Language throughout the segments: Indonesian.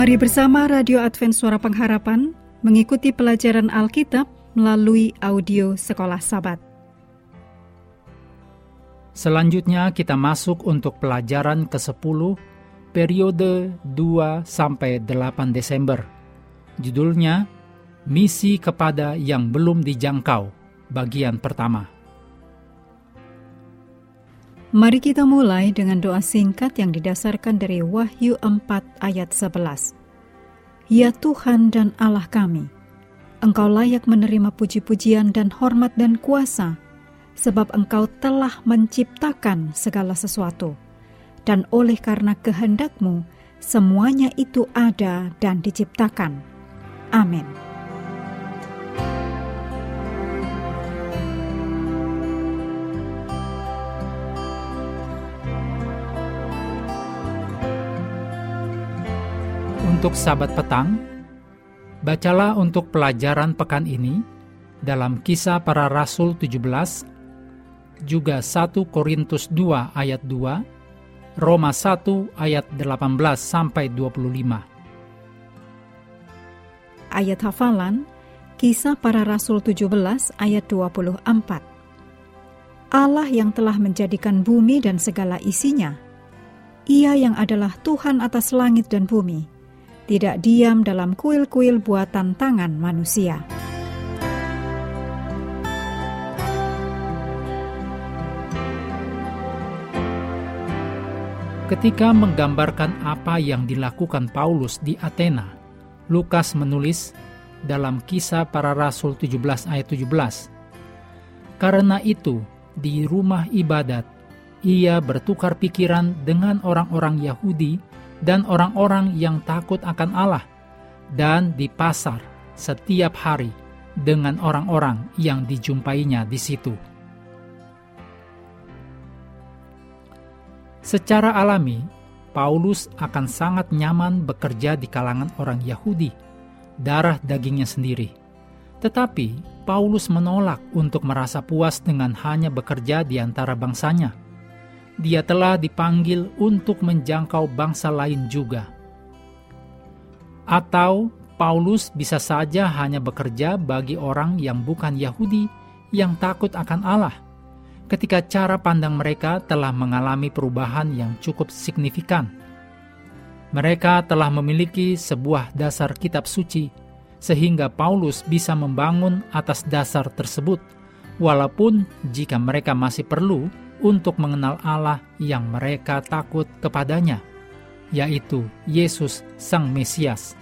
Mari bersama Radio Advent Suara Pengharapan mengikuti pelajaran Alkitab melalui audio Sekolah Sabat. Selanjutnya kita masuk untuk pelajaran ke-10 periode 2 sampai 8 Desember. Judulnya Misi kepada yang belum dijangkau, bagian pertama. Mari kita mulai dengan doa singkat yang didasarkan dari Wahyu 4 ayat 11. Ya Tuhan dan Allah kami, Engkau layak menerima puji-pujian dan hormat dan kuasa, sebab Engkau telah menciptakan segala sesuatu, dan oleh karena kehendakmu, semuanya itu ada dan diciptakan. Amin. Untuk sahabat petang, bacalah untuk pelajaran pekan ini dalam kisah para rasul 17, juga 1 Korintus 2 ayat 2, Roma 1 ayat 18 sampai 25. Ayat hafalan Kisah para Rasul 17 ayat 24. Allah yang telah menjadikan bumi dan segala isinya. Ia yang adalah Tuhan atas langit dan bumi tidak diam dalam kuil-kuil buatan tangan manusia. Ketika menggambarkan apa yang dilakukan Paulus di Athena, Lukas menulis dalam kisah para rasul 17 ayat 17. Karena itu, di rumah ibadat, ia bertukar pikiran dengan orang-orang Yahudi dan orang-orang yang takut akan Allah, dan di pasar setiap hari dengan orang-orang yang dijumpainya di situ. Secara alami, Paulus akan sangat nyaman bekerja di kalangan orang Yahudi, darah dagingnya sendiri. Tetapi Paulus menolak untuk merasa puas dengan hanya bekerja di antara bangsanya dia telah dipanggil untuk menjangkau bangsa lain juga. Atau Paulus bisa saja hanya bekerja bagi orang yang bukan Yahudi yang takut akan Allah, ketika cara pandang mereka telah mengalami perubahan yang cukup signifikan. Mereka telah memiliki sebuah dasar kitab suci, sehingga Paulus bisa membangun atas dasar tersebut, walaupun jika mereka masih perlu untuk mengenal Allah yang mereka takut kepadanya, yaitu Yesus Sang Mesias.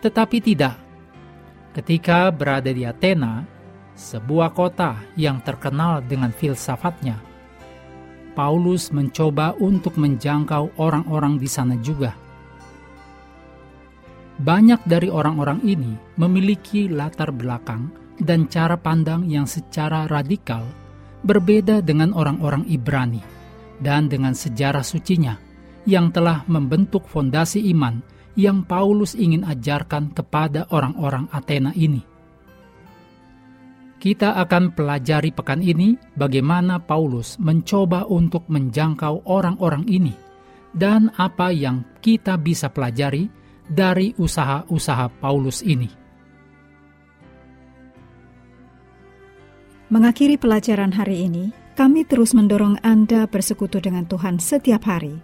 Tetapi tidak, ketika berada di Athena, sebuah kota yang terkenal dengan filsafatnya, Paulus mencoba untuk menjangkau orang-orang di sana juga. Banyak dari orang-orang ini memiliki latar belakang dan cara pandang yang secara radikal berbeda dengan orang-orang Ibrani dan dengan sejarah sucinya yang telah membentuk fondasi iman yang Paulus ingin ajarkan kepada orang-orang Athena ini. Kita akan pelajari pekan ini bagaimana Paulus mencoba untuk menjangkau orang-orang ini dan apa yang kita bisa pelajari dari usaha-usaha Paulus ini. Mengakhiri pelajaran hari ini, kami terus mendorong Anda bersekutu dengan Tuhan setiap hari,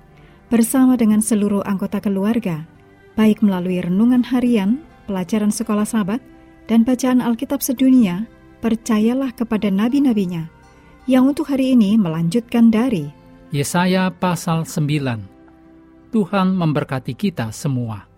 bersama dengan seluruh anggota keluarga, baik melalui renungan harian, pelajaran sekolah sahabat, dan bacaan Alkitab sedunia, percayalah kepada nabi-nabinya, yang untuk hari ini melanjutkan dari Yesaya pasal 9. Tuhan memberkati kita semua.